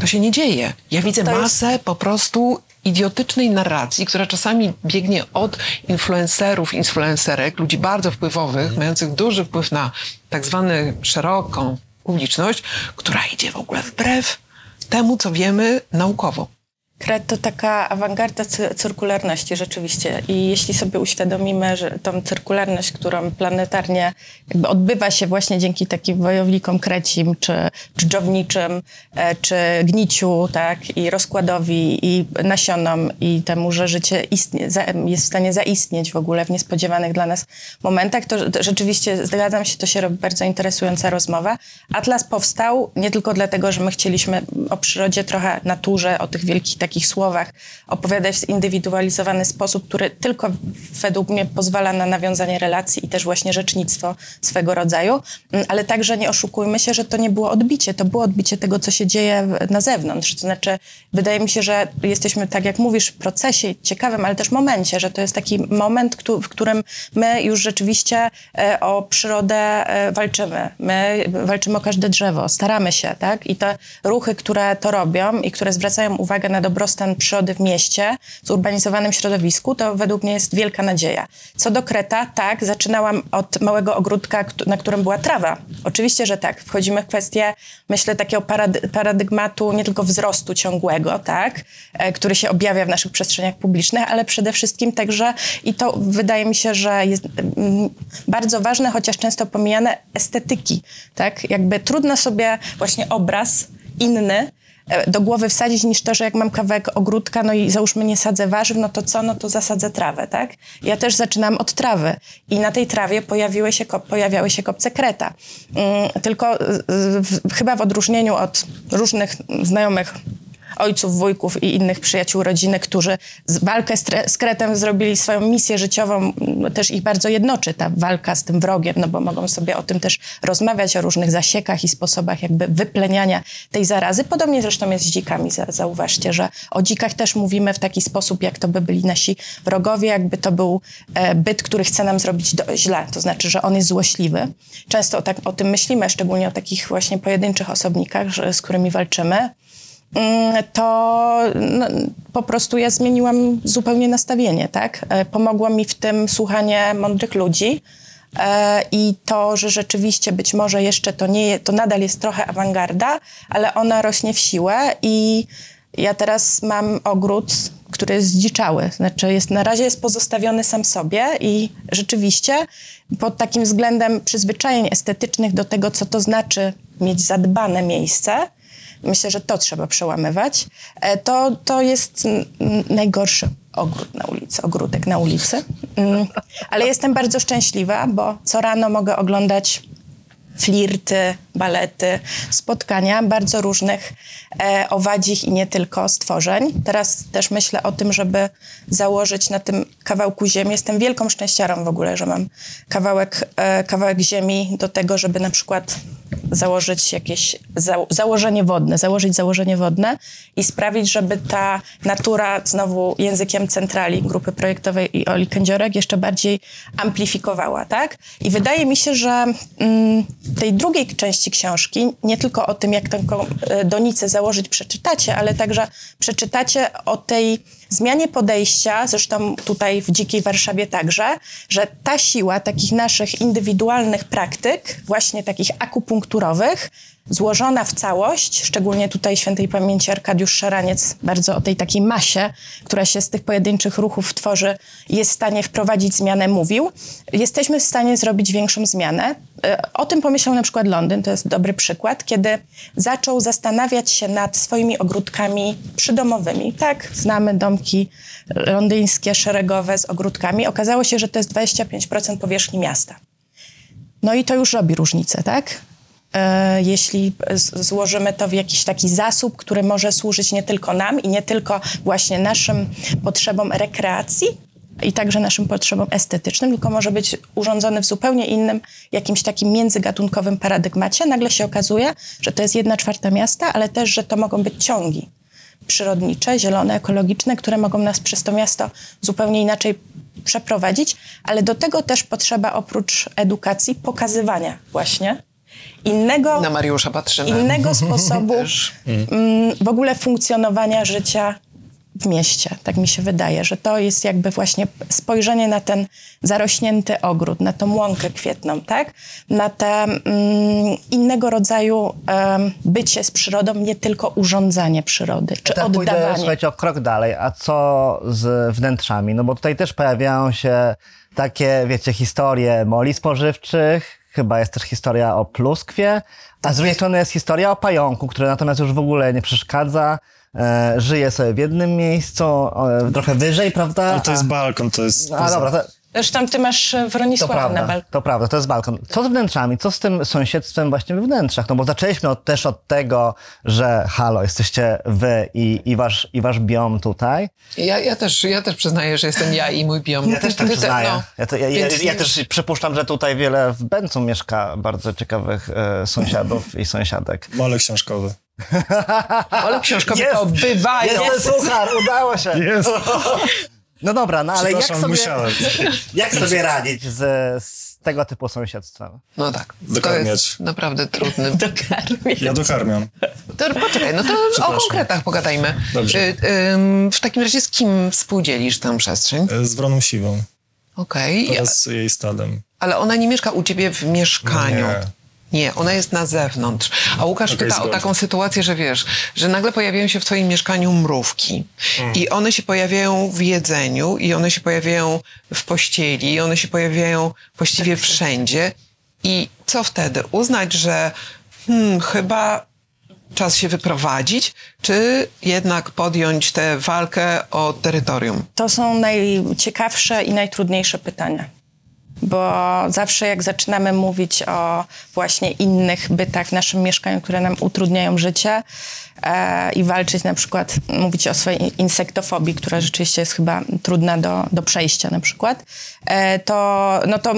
D: To się nie dzieje. Ja widzę
A: jest-
D: masę po prostu idiotycznej narracji, która czasami biegnie od influencerów, influencerek, ludzi bardzo wpływowych, mających duży wpływ na tak zwaną szeroką publiczność, która idzie w ogóle wbrew temu, co wiemy naukowo.
A: Kret to taka awangarda cy- cyrkularności rzeczywiście i jeśli sobie uświadomimy, że tą cyrkularność, którą planetarnie jakby odbywa się właśnie dzięki takim wojownikom krecim, czy, czy dżowniczym, e, czy gniciu, tak, i rozkładowi, i nasionom, i temu, że życie istnie, jest w stanie zaistnieć w ogóle w niespodziewanych dla nas momentach, to rzeczywiście zgadzam się, to się robi bardzo interesująca rozmowa. Atlas powstał nie tylko dlatego, że my chcieliśmy o przyrodzie trochę, naturze, o tych wielkich takich słowach opowiadać w zindywidualizowany sposób, który tylko według mnie pozwala na nawiązanie relacji i też właśnie rzecznictwo swego rodzaju, Mm, ale także nie oszukujmy się, że to nie było odbicie, to było odbicie tego, co się dzieje na zewnątrz. To znaczy, wydaje mi się, że jesteśmy, tak jak mówisz, w procesie ciekawym, ale też momencie, że to jest taki moment, w którym my już rzeczywiście e, o przyrodę e, walczymy. My walczymy o każde drzewo, staramy się, tak? I te ruchy, które to robią i które zwracają uwagę na dobrostan przyrody w mieście, zurbanizowanym środowisku, to według mnie jest wielka nadzieja. Co do Kreta, tak, zaczynałam od małego ogródka, na którym była trawa. Oczywiście, że tak. Wchodzimy w kwestię, myślę, takiego parady- paradygmatu nie tylko wzrostu ciągłego, tak, e, który się objawia w naszych przestrzeniach publicznych, ale przede wszystkim także, i to wydaje mi się, że jest mm, bardzo ważne, chociaż często pomijane, estetyki, tak. Jakby trudno sobie właśnie obraz inny do głowy wsadzić niż to, że jak mam kawałek ogródka, no i załóżmy nie sadzę warzyw, no to co? No to zasadzę trawę, tak? Ja też zaczynam od trawy i na tej trawie pojawiły się, pojawiały się kopce kreta. Mm, tylko chyba w odróżnieniu od różnych znajomych ojców, wujków i innych przyjaciół rodziny, którzy walkę z, kretem zrobili swoją misję życiową, m, też ich bardzo jednoczy ta walka z tym wrogiem, no bo mogą sobie o tym też rozmawiać, o różnych zasiekach i sposobach jakby wypleniania tej zarazy. Podobnie zresztą jest z dzikami, za- zauważcie, że o dzikach też mówimy w taki sposób, jak to by byli nasi wrogowie, jakby to był e, byt, który chce nam zrobić do, źle, to znaczy, że on jest złośliwy. Często tak, o tym myślimy, szczególnie o takich właśnie pojedynczych osobnikach, że, z którymi walczymy to no, po prostu ja zmieniłam zupełnie nastawienie, tak? E, Pomogło mi w tym słuchanie mądrych ludzi e, i to, że rzeczywiście być może jeszcze to nie to nadal jest trochę awangarda, ale ona rośnie w siłę i ja teraz mam ogród, który jest zdziczały. Znaczy jest, na razie jest pozostawiony sam sobie i rzeczywiście pod takim względem przyzwyczajeń estetycznych do tego, co to znaczy mieć zadbane miejsce, myślę, że to trzeba przełamywać, e, to, to jest najgorszy ogród na ulicy, ogródek na ulicy. Mm, Ale jestem bardzo szczęśliwa, bo co rano mogę oglądać flirty, balety, spotkania bardzo różnych e, owadzich i nie tylko stworzeń. Teraz też myślę o tym, żeby założyć na tym kawałku ziemi. Jestem wielką szczęściarą w ogóle, że mam kawałek, e, kawałek ziemi do tego, żeby na przykład założyć jakieś za, założenie wodne, założyć założenie wodne i sprawić, żeby ta natura znowu językiem centrali grupy projektowej i Oli Kędziorek jeszcze bardziej amplifikowała, tak? I wydaje mi się, że mm, tej drugiej części książki, nie tylko o tym, jak tę e, donicę założyć, przeczytacie, ale także przeczytacie o tej zmianie podejścia, zresztą tutaj w Dzikiej Warszawie także, że ta siła takich naszych indywidualnych praktyk, właśnie takich akupunkturowych, złożona w całość, szczególnie tutaj świętej pamięci Arkadiusz Szaraniec bardzo o tej takiej masie, która się z tych pojedynczych ruchów tworzy, jest w stanie wprowadzić zmianę, mówił. Jesteśmy w stanie zrobić większą zmianę. E, O tym pomyślał na przykład Londyn, to jest dobry przykład, kiedy zaczął zastanawiać się nad swoimi ogródkami przydomowymi. Tak, znamy domki londyńskie, szeregowe z ogródkami. Okazało się, że to jest 25% powierzchni miasta. No i to już robi różnicę, tak? E, jeśli złożymy to w jakiś taki zasób, który może służyć nie tylko nam i nie tylko właśnie naszym potrzebom rekreacji i także naszym potrzebom estetycznym, tylko może być urządzony w zupełnie innym, jakimś takim międzygatunkowym paradygmacie, nagle się okazuje, że to jest jedna czwarta miasta, ale też, że to mogą być ciągi przyrodnicze, zielone, ekologiczne, które mogą nas przez to miasto zupełnie inaczej przeprowadzić, ale do tego też potrzeba oprócz edukacji pokazywania właśnie innego,
D: Na Mariusza patrzymy.
A: innego sposobu mm, w ogóle funkcjonowania życia w mieście. Tak mi się wydaje, że to jest jakby właśnie spojrzenie na ten zarośnięty ogród, na tą łąkę kwietną, tak? Na te mm, innego rodzaju em, bycie z przyrodą, nie tylko urządzanie przyrody, czy
C: pójdę,
A: oddawanie.
C: słuchajcie, o krok dalej. A co z wnętrzami? No bo tutaj też pojawiają się takie, wiecie, historie moli spożywczych, chyba jest też historia o pluskwie, a z drugiej strony jest historia o pająku, który natomiast już w ogóle nie przeszkadza, e, żyje sobie w jednym miejscu, e, trochę wyżej, prawda?
B: Ale to jest balkon, to jest...
C: A, dobra, to,
A: Zresztą ty masz e,
C: to
A: Wronisława na
C: prawda,
A: balkonie.
C: to prawda, to jest balkon. Co z wnętrzami? Co z tym sąsiedztwem właśnie we wnętrzach? No bo zaczęliśmy od, też od tego, że halo, jesteście wy i, i, wasz, i wasz biom tutaj.
D: Ja, ja, też, ja też przyznaję, że jestem ja i mój biom.
C: Ja też tak przyznaję.
D: no.
C: ja, to, ja, ja,
D: Więc
C: ja
D: nie-
C: też przypuszczam, że tutaj wiele w Bęcu mieszka bardzo ciekawych e, sąsiadów i sąsiadek.
B: Mole książkowy.
D: Ale książkowe to bywają.
C: Jest suchar, udało się.
B: Jest!
C: No dobra, no ale jak sobie,
B: musiałem.
C: jak sobie radzić z, z tego typu sąsiedztwem?
D: No tak. To
B: Dokarmiać.
D: jest naprawdę trudny.
B: Ja dokarmiam.
D: To, poczekaj, no to o konkretach pogadajmy.
B: Dobrze.
D: Y, ym, w takim razie z kim współdzielisz tę przestrzeń?
B: E, Z Wroną Siwą
D: Okej, ja-
B: oraz jej stadem.
D: ale ona nie mieszka u ciebie w mieszkaniu.
B: Nie.
D: Nie, ona jest na zewnątrz. A Łukasz
B: Okej,
D: pyta o taką sytuację, że wiesz, że nagle pojawiają się w twoim mieszkaniu mrówki.
B: Mm.
D: I one się pojawiają w jedzeniu, i one się pojawiają w pościeli, i one się pojawiają właściwie wszędzie. I co wtedy? Uznać, że hmm, chyba czas się wyprowadzić, czy jednak podjąć tę walkę o terytorium?
A: To są najciekawsze i najtrudniejsze pytania. Bo zawsze jak zaczynamy mówić o właśnie innych bytach w naszym mieszkaniu, które nam utrudniają życie i walczyć na przykład, mówić o swojej insektofobii, która rzeczywiście jest chyba trudna do, do przejścia na przykład, e, to, no to,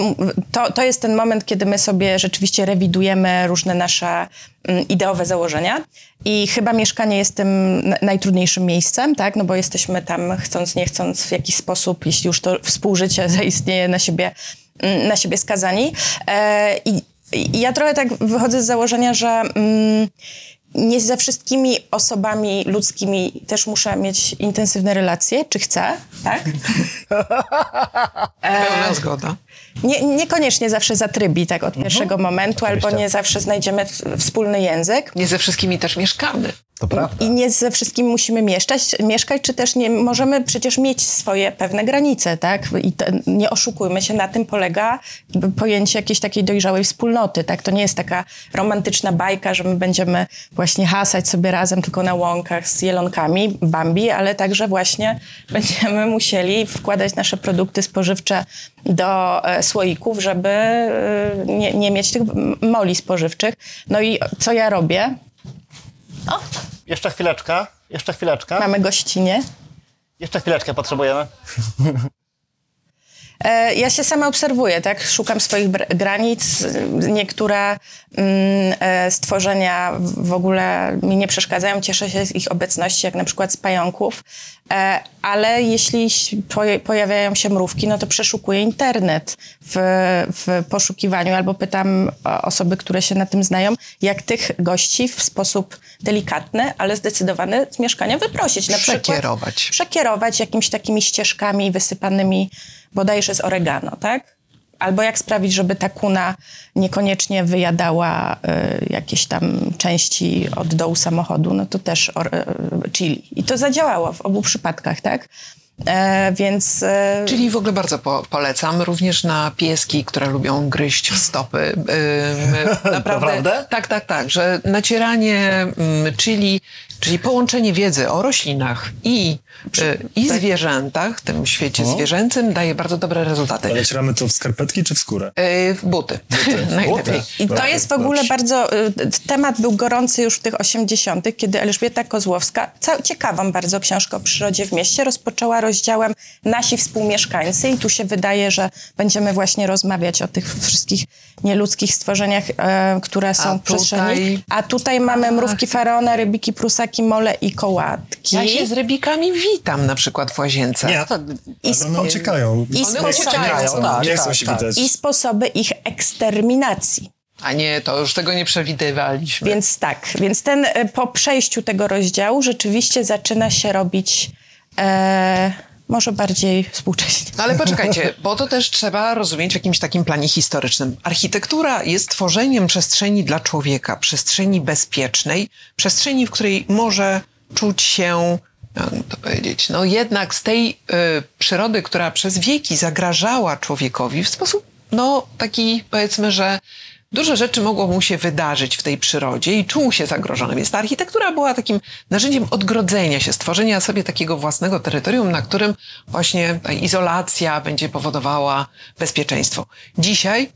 A: to, to jest ten moment, kiedy my sobie rzeczywiście rewidujemy różne nasze mm, ideowe założenia i chyba mieszkanie jest tym na- najtrudniejszym miejscem, tak, no bo jesteśmy tam chcąc, nie chcąc w jakiś sposób, jeśli już to współżycie zaistnieje na siebie, mm, na siebie skazani. E, I, I ja trochę tak wychodzę z założenia, że mm, nie ze wszystkimi osobami ludzkimi też muszę mieć intensywne relacje, czy chcę, tak?
D: Pełna zgoda.
A: Nie, niekoniecznie zawsze zatrybi tak od pierwszego momentu, albo
C: Oczywiście.
A: nie zawsze znajdziemy wspólny język.
D: Nie ze wszystkimi też mieszkamy.
C: To prawda.
A: I nie ze wszystkimi musimy mieszkać, mieszkać, czy też nie możemy przecież mieć swoje pewne granice, tak? I nie oszukujmy się, na tym polega pojęcie jakiejś takiej dojrzałej wspólnoty, tak? To nie jest taka romantyczna bajka, że my będziemy właśnie hasać sobie razem tylko na łąkach z jelonkami, Bambi, ale także właśnie będziemy musieli wkładać nasze produkty spożywcze do e, słoików, żeby e, nie, nie mieć tych moli spożywczych. No i co ja robię?
C: Jeszcze chwileczkę, jeszcze chwileczkę,
A: Mamy gościnie.
C: jeszcze chwileczkę potrzebujemy.
A: E, Ja się sama obserwuję, tak? Szukam swoich granic. Niektóre mm, e, stworzenia w ogóle mi nie przeszkadzają. Cieszę się z ich obecności, jak na przykład z pająków. E, Ale jeśli pojawiają się mrówki, no to przeszukuję internet w, w poszukiwaniu albo pytam osoby, które się na tym znają, jak tych gości w sposób delikatny, ale zdecydowany z mieszkania wyprosić. Na przykład
D: Przekierować.
A: przekierować jakimiś takimi ścieżkami wysypanymi bodajże z oregano, tak? albo jak sprawić, żeby ta kuna niekoniecznie wyjadała y, jakieś tam części od dołu samochodu, no to też or, y, chili. I to zadziałało w obu przypadkach, tak? E, więc... E,
D: Czyli w ogóle bardzo po, polecam, również na pieski, które lubią gryźć w stopy. Ym, naprawdę,
C: Naprawdę?
D: Tak, tak, tak, że nacieranie ym, chili, czyli połączenie wiedzy o roślinach i, y, i zwierzętach, w tym świecie zwierzęcym, daje bardzo dobre rezultaty.
B: Ale cieramy to w skarpetki czy w skórę?
D: Y, w buty, najlepiej.
A: I to jest w ogóle
B: dobrze.
A: bardzo. y, Temat był gorący już w tych 80., kiedy Elżbieta Kozłowska, ciekawą bardzo książkę o przyrodzie w mieście, rozpoczęła rozdziałem Nasi współmieszkańcy. I tu się wydaje, że będziemy właśnie rozmawiać o tych wszystkich nieludzkich stworzeniach, e, które są
D: A
A: w przestrzeni.
D: tutaj-
A: A tutaj mamy mrówki faraona, rybiki, prusaki, mole i kołatki.
D: Ja się z rybikami witam na przykład w łazience.
C: Nie, to
A: I,
B: Ale one uciekają.
A: i
D: One
A: sposoby,
D: uciekają,
C: tak,
B: nie chcą
C: tak,
B: się
C: tak.
B: widać.
A: I sposoby ich eksterminacji.
D: A nie, to już tego nie przewidywaliśmy.
A: Więc tak, więc ten e, po przejściu tego rozdziału rzeczywiście zaczyna się robić e, może bardziej współcześnie.
D: No ale poczekajcie, bo to też trzeba rozumieć w jakimś takim planie historycznym. Architektura jest tworzeniem przestrzeni dla człowieka, przestrzeni bezpiecznej, przestrzeni, w której może czuć się, jakby to powiedzieć, no jednak z tej y, przyrody, która przez wieki zagrażała człowiekowi w sposób, no taki powiedzmy, że Dużo rzeczy mogło mu się wydarzyć w tej przyrodzie i czuł się zagrożonym. Więc ta architektura była takim narzędziem odgrodzenia się, stworzenia sobie takiego własnego terytorium, na którym właśnie ta izolacja będzie powodowała bezpieczeństwo. Dzisiaj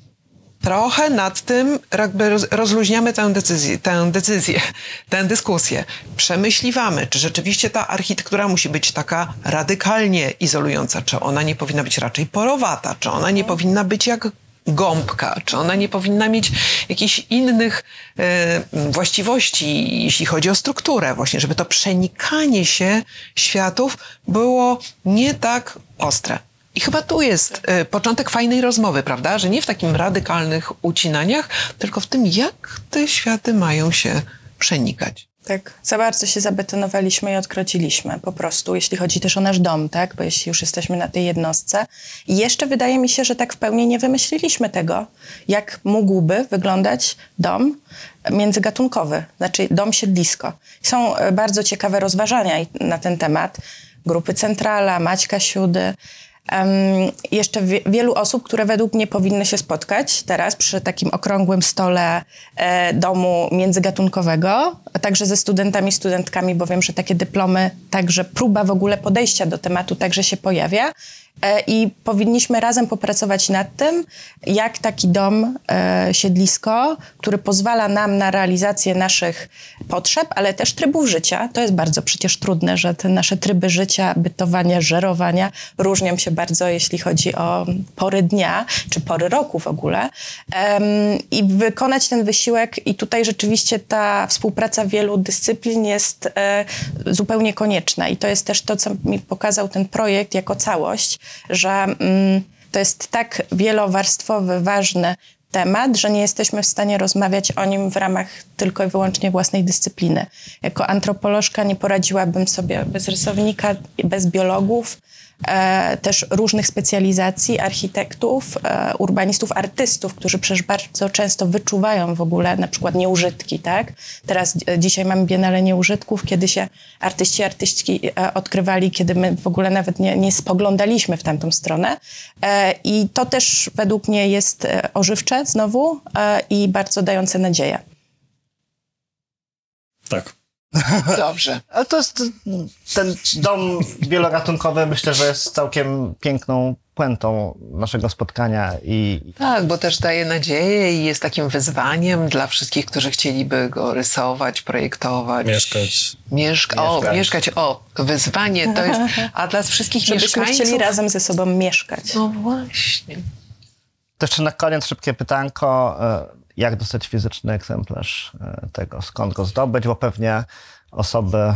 D: trochę nad tym jakby roz- rozluźniamy tę decyzję, tę decyzję, tę dyskusję. Przemyśliwamy, czy rzeczywiście ta architektura musi być taka radykalnie izolująca, czy ona nie powinna być raczej porowata, czy ona nie powinna być jak gąbka, czy ona nie powinna mieć jakichś innych e, właściwości, jeśli chodzi o strukturę, właśnie, żeby to przenikanie się światów było nie tak ostre. I chyba tu jest e, początek fajnej rozmowy, prawda? Że nie w takim radykalnych ucinaniach, tylko w tym, jak te światy mają się przenikać.
A: Tak, za bardzo się zabetonowaliśmy i odkrociliśmy po prostu, jeśli chodzi też o nasz dom, tak? Bo jeśli już jesteśmy na tej jednostce. I jeszcze wydaje mi się, że tak w pełni nie wymyśliliśmy tego, jak mógłby wyglądać dom międzygatunkowy, znaczy dom siedlisko. Są e, bardzo ciekawe rozważania na ten temat. Grupy Centrala, Maćka Siudy. Jeszcze wie, wielu osób, które według mnie powinny się spotkać teraz przy takim okrągłym stole e, domu międzygatunkowego, a także ze studentami, studentkami, bo wiem, że takie dyplomy, także próba w ogóle podejścia do tematu także się pojawia. E, I powinniśmy razem popracować nad tym, jak taki dom, e, siedlisko, który pozwala nam na realizację naszych potrzeb, ale też trybów życia. To jest bardzo przecież trudne, że te nasze tryby życia, bytowania, żerowania różnią się bardzo, jeśli chodzi o pory dnia, czy pory roku w ogóle. I wykonać ten wysiłek i tutaj rzeczywiście ta współpraca wielu dyscyplin jest e, zupełnie konieczna. I to jest też to, co mi pokazał ten projekt jako całość, że mm, to jest tak wielowarstwowy, ważny temat, że nie jesteśmy w stanie rozmawiać o nim w ramach tylko i wyłącznie własnej dyscypliny. Jako antropolożka nie poradziłabym sobie bez rysownika, bez biologów, też różnych specjalizacji, architektów, e, urbanistów, artystów, którzy przecież bardzo często wyczuwają w ogóle na przykład nieużytki, tak? Teraz e, dzisiaj mamy Biennale Nieużytków, kiedy się artyści, artystki e, odkrywali, kiedy my w ogóle nawet nie, nie spoglądaliśmy w tamtą stronę. E, I to też według mnie jest e, ożywcze znowu e, i bardzo dające nadzieję.
B: Tak.
D: Dobrze.
C: Ale to jest ten dom wielogatunkowy, myślę, że jest całkiem piękną puentą naszego spotkania i
D: Tak, bo też daje nadzieję i jest takim wyzwaniem dla wszystkich, którzy chcieliby go rysować, projektować.
B: Mieszkać.
D: Mieszka o,
C: Mieszkać.
D: mieszkać. O, wyzwanie to jest atlas wszystkich
A: Żebyśmy
D: mieszkańców.
A: chcieli razem ze sobą mieszkać.
D: No właśnie.
C: To jeszcze na koniec szybkie pytanko. Jak dostać fizyczny egzemplarz e, tego? Skąd go zdobyć? Bo pewnie osoby e,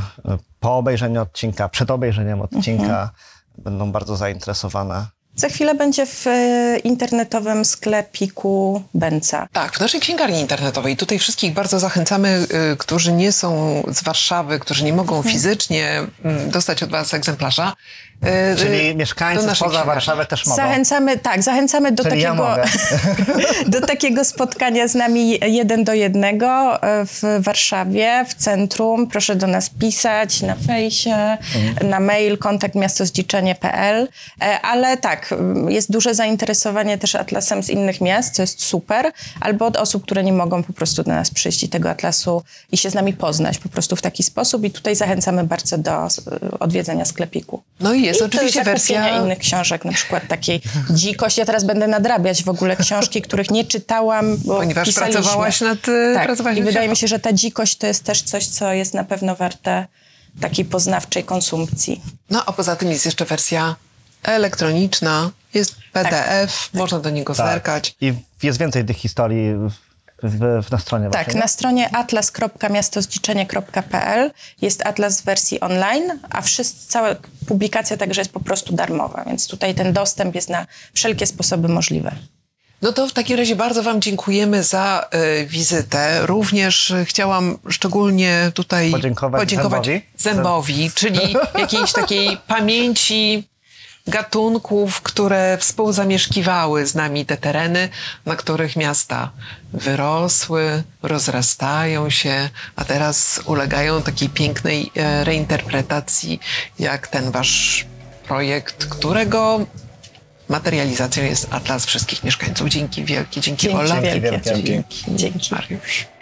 C: po obejrzeniu odcinka, przed obejrzeniem odcinka będą bardzo zainteresowane.
A: Za chwilę będzie w e, internetowym sklepiku Benca.
D: Tak, w naszej księgarni internetowej. Tutaj wszystkich bardzo zachęcamy, którzy nie są z Warszawy, którzy nie mogą fizycznie mm, dostać od Was egzemplarza. E,
C: Czyli
D: e,
C: mieszkańcy
D: do naszej
C: poza
D: księgarni.
C: Warszawę też mogą.
A: Zachęcamy, tak, zachęcamy do
C: Czyli ja
A: takiego,
C: mogę.
A: do takiego spotkania z nami jeden do jednego e, w Warszawie, w centrum. Proszę do nas pisać na fejsie,
C: Mhm.
A: na mail kontakt miastozdziczenie.pl. Ale tak, jest duże zainteresowanie też atlasem z innych miast, co jest super, albo od osób, które nie mogą po prostu do nas przyjść i tego atlasu i się z nami poznać po prostu w taki sposób. I tutaj zachęcamy bardzo do odwiedzenia sklepiku.
D: No i jest
A: I
D: oczywiście wersja...
A: innych książek, na przykład takiej dzikość. Ja teraz będę nadrabiać w ogóle książki, których nie czytałam, bo
D: Ponieważ
A: pisaliśmy.
D: pracowałaś nad, e,
A: Tak,
D: pracowałaś
A: i
D: nad
A: wydaje mi się, że ta dzikość to jest też coś, co jest na pewno warte takiej poznawczej konsumpcji.
D: No a poza tym jest jeszcze wersja elektroniczna, jest PDF, można do niego
C: Tak.
D: zerkać.
C: I jest więcej tych historii w, w, na stronie
A: Tak,
C: waszej, nie?
A: na stronie atlas.miastozdziczenie.pl jest atlas w wersji online, a wszyscy, cała publikacja także jest po prostu darmowa, więc tutaj ten dostęp jest na wszelkie sposoby możliwe.
D: No to w takim razie bardzo Wam dziękujemy za y, wizytę. Również y, chciałam szczególnie tutaj
C: Podziękować Zębowi.
D: Zębowi, czyli jakiejś takiej pamięci gatunków, które współzamieszkiwały z nami te tereny, na których miasta wyrosły, rozrastają się, a teraz ulegają takiej pięknej e, reinterpretacji, jak ten Wasz projekt, którego materializacją jest Atlas wszystkich mieszkańców. Dzięki wielkie, dzięki,
A: Dzięki
D: Ola.
A: wielkie.
C: wielkie.
A: Dzięki. Dzięki.
D: Mariusz.